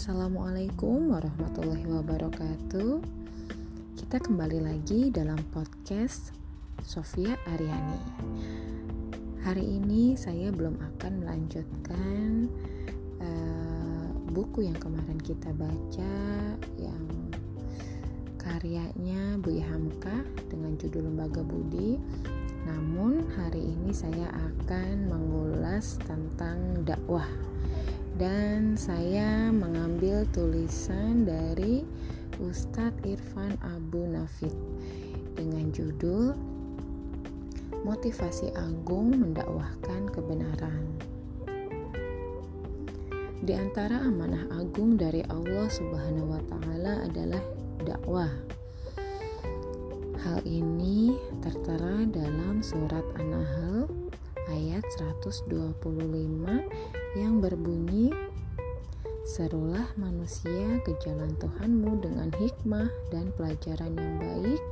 Assalamualaikum warahmatullahi wabarakatuh. Kita kembali lagi dalam podcast Sofia Aryani. Hari ini saya belum akan melanjutkan uh, buku yang kemarin kita baca yang karyanya Bu Hamka dengan judul Lembaga Budi. Namun hari ini saya akan mengulas tentang dakwah dan saya mengambil tulisan dari Ustadz Irfan Abu Nafid dengan judul Motivasi Agung Mendakwahkan Kebenaran. Di antara amanah agung dari Allah Subhanahu wa taala adalah dakwah. Hal ini tertera dalam surat An-Nahl ayat 125 yang berbunyi Serulah manusia ke jalan Tuhanmu dengan hikmah dan pelajaran yang baik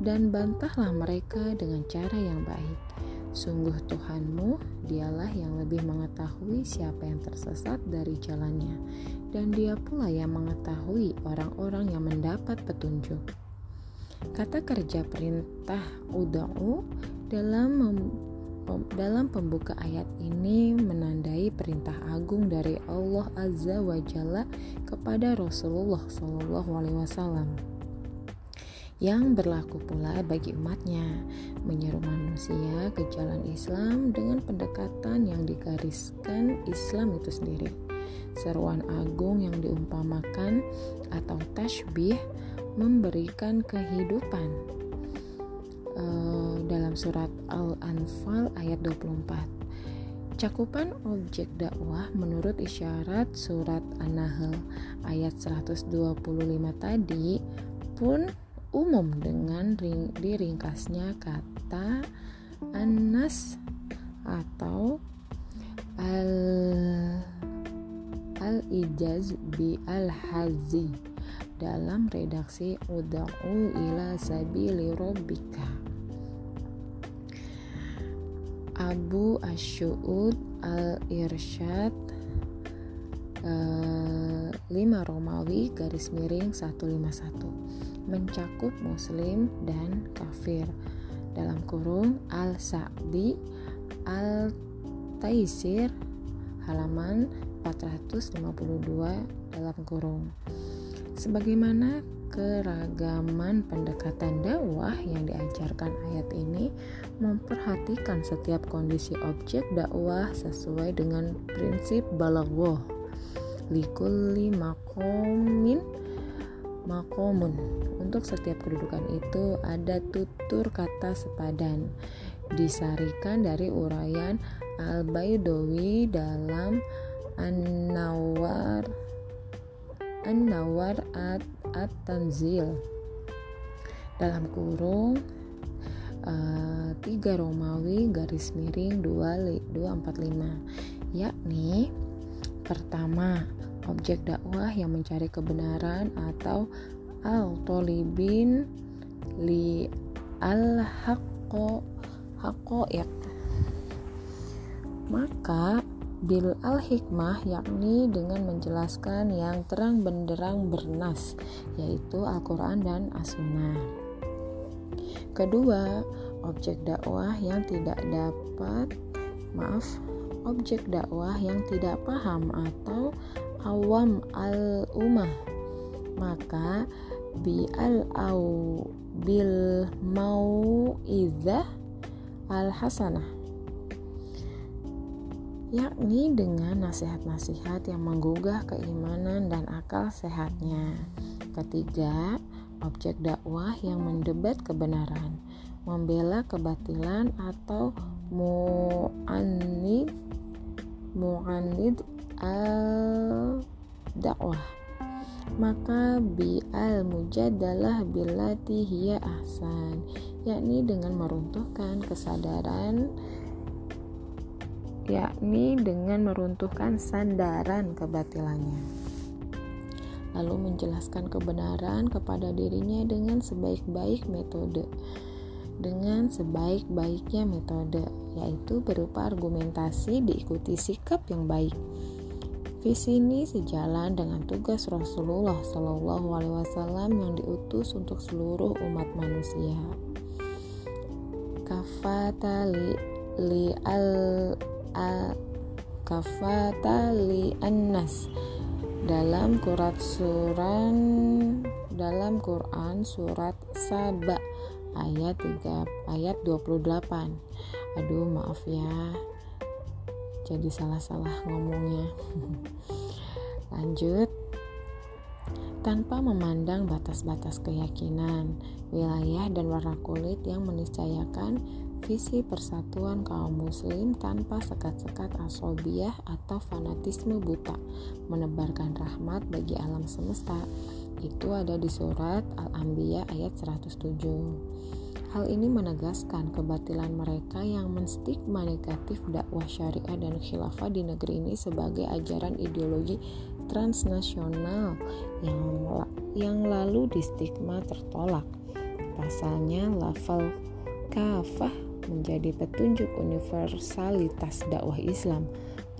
dan bantahlah mereka dengan cara yang baik. Sungguh Tuhanmu, dialah yang lebih mengetahui siapa yang tersesat dari jalannya dan dia pula yang mengetahui orang-orang yang mendapat petunjuk. Kata kerja perintah uda'u dalam dalam pembuka ayat ini menandai perintah agung dari Allah Azza wa Jalla kepada Rasulullah Wasallam yang berlaku pula bagi umatnya menyeru manusia ke jalan Islam dengan pendekatan yang digariskan Islam itu sendiri. Seruan agung yang diumpamakan atau tashbih memberikan kehidupan uh, dalam surat Al-Anfal ayat 24. Cakupan objek dakwah menurut isyarat surat An-Nahl ayat 125 tadi pun umum dengan ring, diringkasnya kata anas atau al al ijaz bi al hazi dalam redaksi uda'u ila sabili rabbika Abu Asyuud Al-Irsyad uh, 5 Romawi garis miring 151 mencakup muslim dan kafir. Dalam kurung Al-Sa'di Al-Taisir halaman 452 dalam kurung. Sebagaimana keragaman pendekatan dakwah yang diajarkan ayat ini memperhatikan setiap kondisi objek dakwah sesuai dengan prinsip balaghah likulli makomin makomun untuk setiap kedudukan itu ada tutur kata sepadan disarikan dari uraian Al-Baidawi dalam An-Nawar An-Nawar at At-Tanzil. Dalam kurung uh, eh, 3 Romawi garis miring 245 yakni pertama objek dakwah yang mencari kebenaran atau al-tolibin li al-haqqo haqqoiq maka bil al-hikmah yakni dengan menjelaskan yang terang benderang bernas yaitu Al-Quran dan As-Sunnah. Kedua objek dakwah yang tidak dapat maaf objek dakwah yang tidak paham atau awam al-ummah. Maka bi al au bil mau al hasanah yakni dengan nasihat-nasihat yang menggugah keimanan dan akal sehatnya. Ketiga, objek dakwah yang mendebat kebenaran, membela kebatilan atau mu'anid mu'anid al dakwah maka bi al mujadalah bilati hiya ahsan yakni dengan meruntuhkan kesadaran yakni dengan meruntuhkan sandaran kebatilannya. Lalu menjelaskan kebenaran kepada dirinya dengan sebaik-baik metode. Dengan sebaik-baiknya metode, yaitu berupa argumentasi diikuti sikap yang baik. Visi ini sejalan dengan tugas Rasulullah Shallallahu Alaihi Wasallam yang diutus untuk seluruh umat manusia. Kafata li, al kafata li annas. Dalam Quran suran dalam Quran surat Saba ayat 3 ayat 28. Aduh maaf ya. Jadi salah-salah ngomongnya. Lanjut. Tanpa memandang batas-batas keyakinan, wilayah dan warna kulit yang meniscayakan visi persatuan kaum muslim tanpa sekat-sekat asobiah atau fanatisme buta, menebarkan rahmat bagi alam semesta. Itu ada di surat Al-Anbiya ayat 107. Hal ini menegaskan kebatilan mereka yang menstigma negatif dakwah syariah dan khilafah di negeri ini sebagai ajaran ideologi transnasional yang yang lalu distigma tertolak. Pasalnya lafal kafah menjadi petunjuk universalitas dakwah Islam.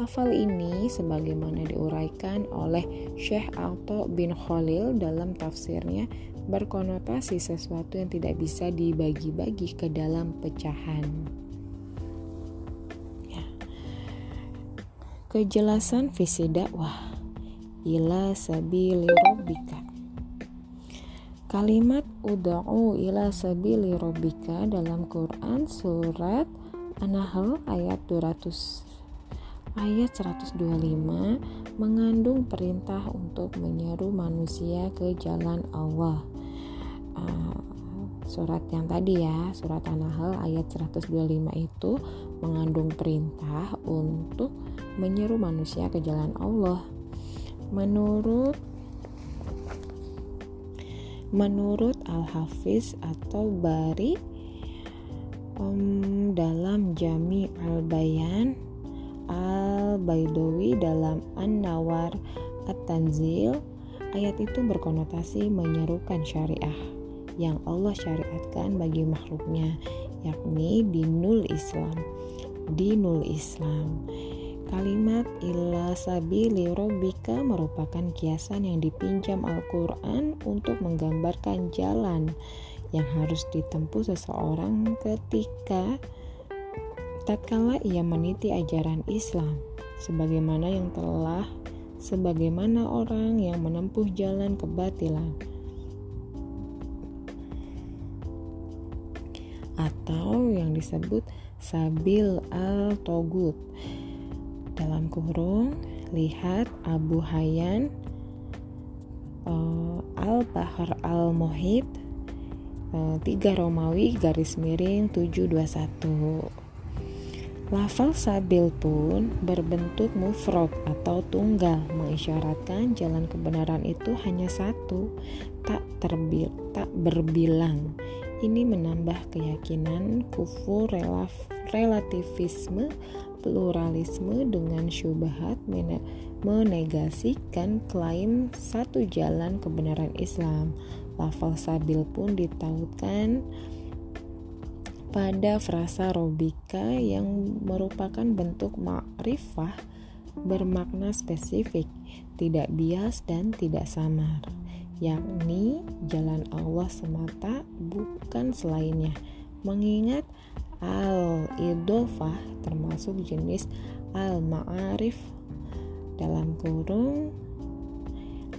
Lafal ini sebagaimana diuraikan oleh Syekh Alto bin Khalil dalam tafsirnya berkonotasi sesuatu yang tidak bisa dibagi-bagi ke dalam pecahan. Ya. Kejelasan visi dakwah ila sabili. Kalimat ud'u ila sabili rabbika dalam Quran surat An-Nahl ayat 200 ayat 125 mengandung perintah untuk menyeru manusia ke jalan Allah. Uh, surat yang tadi ya surat An-Nahl ayat 125 itu mengandung perintah untuk menyeru manusia ke jalan Allah. Menurut menurut Al-Hafiz atau Bari um, dalam Jami Al-Bayan Al-Baidawi dalam An-Nawar At-Tanzil ayat itu berkonotasi menyerukan syariah yang Allah syariatkan bagi makhluknya, yakni dinul Islam. Dinul Islam. Kalimat illa sabili robika merupakan kiasan yang dipinjam Al-Quran untuk menggambarkan jalan yang harus ditempuh seseorang ketika tatkala ia meniti ajaran Islam sebagaimana yang telah sebagaimana orang yang menempuh jalan kebatilan atau yang disebut Sabil al-Togut. Dalam kurung, lihat Abu Hayyan uh, Al-Bahar Al-Mohid uh, 3 Romawi garis miring 721 Lafal sabil pun berbentuk mufrad atau tunggal mengisyaratkan jalan kebenaran itu hanya satu, tak terbil, tak berbilang. Ini menambah keyakinan kufur relaf, relativisme pluralisme dengan syubhat menegasikan klaim satu jalan kebenaran Islam. Lafal sabil pun ditautkan pada frasa robika yang merupakan bentuk ma'rifah bermakna spesifik, tidak bias dan tidak samar yakni jalan Allah semata bukan selainnya. Mengingat al-idofah termasuk jenis al-ma'arif. Dalam kurung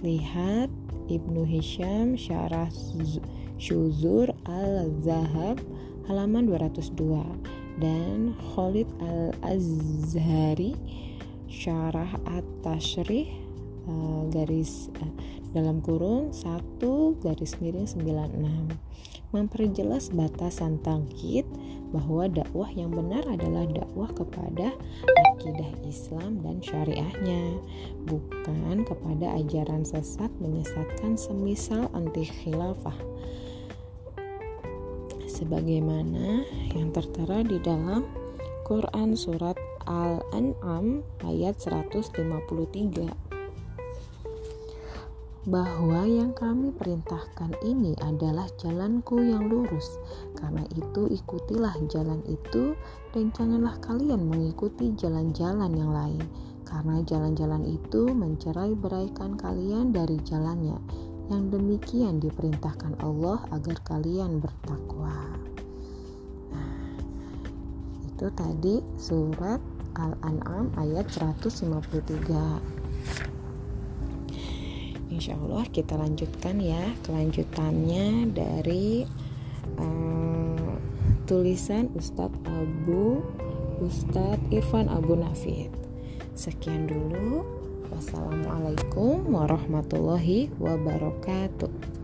lihat Ibnu Hisham Syarah Syuzur al-Zahab halaman 202 dan Khalid al-Azhari Syarah at-Tashrih uh, garis uh, dalam kurung 1 garis miring 96 memperjelas batasan tangkit bahwa dakwah yang benar adalah dakwah kepada akidah Islam dan syariahnya bukan kepada ajaran sesat menyesatkan semisal anti khilafah sebagaimana yang tertera di dalam Quran surat Al-An'am ayat 153 bahwa yang kami perintahkan ini adalah jalanku yang lurus. Karena itu ikutilah jalan itu dan janganlah kalian mengikuti jalan-jalan yang lain. karena jalan-jalan itu mencerai beraikan kalian dari jalannya. Yang demikian diperintahkan Allah agar kalian bertakwa. Nah, itu tadi surat Al-An'am ayat 153. Insya Allah kita lanjutkan ya kelanjutannya dari uh, tulisan Ustadz Abu Ustadz Irfan Abu Nafid. Sekian dulu. Wassalamualaikum warahmatullahi wabarakatuh.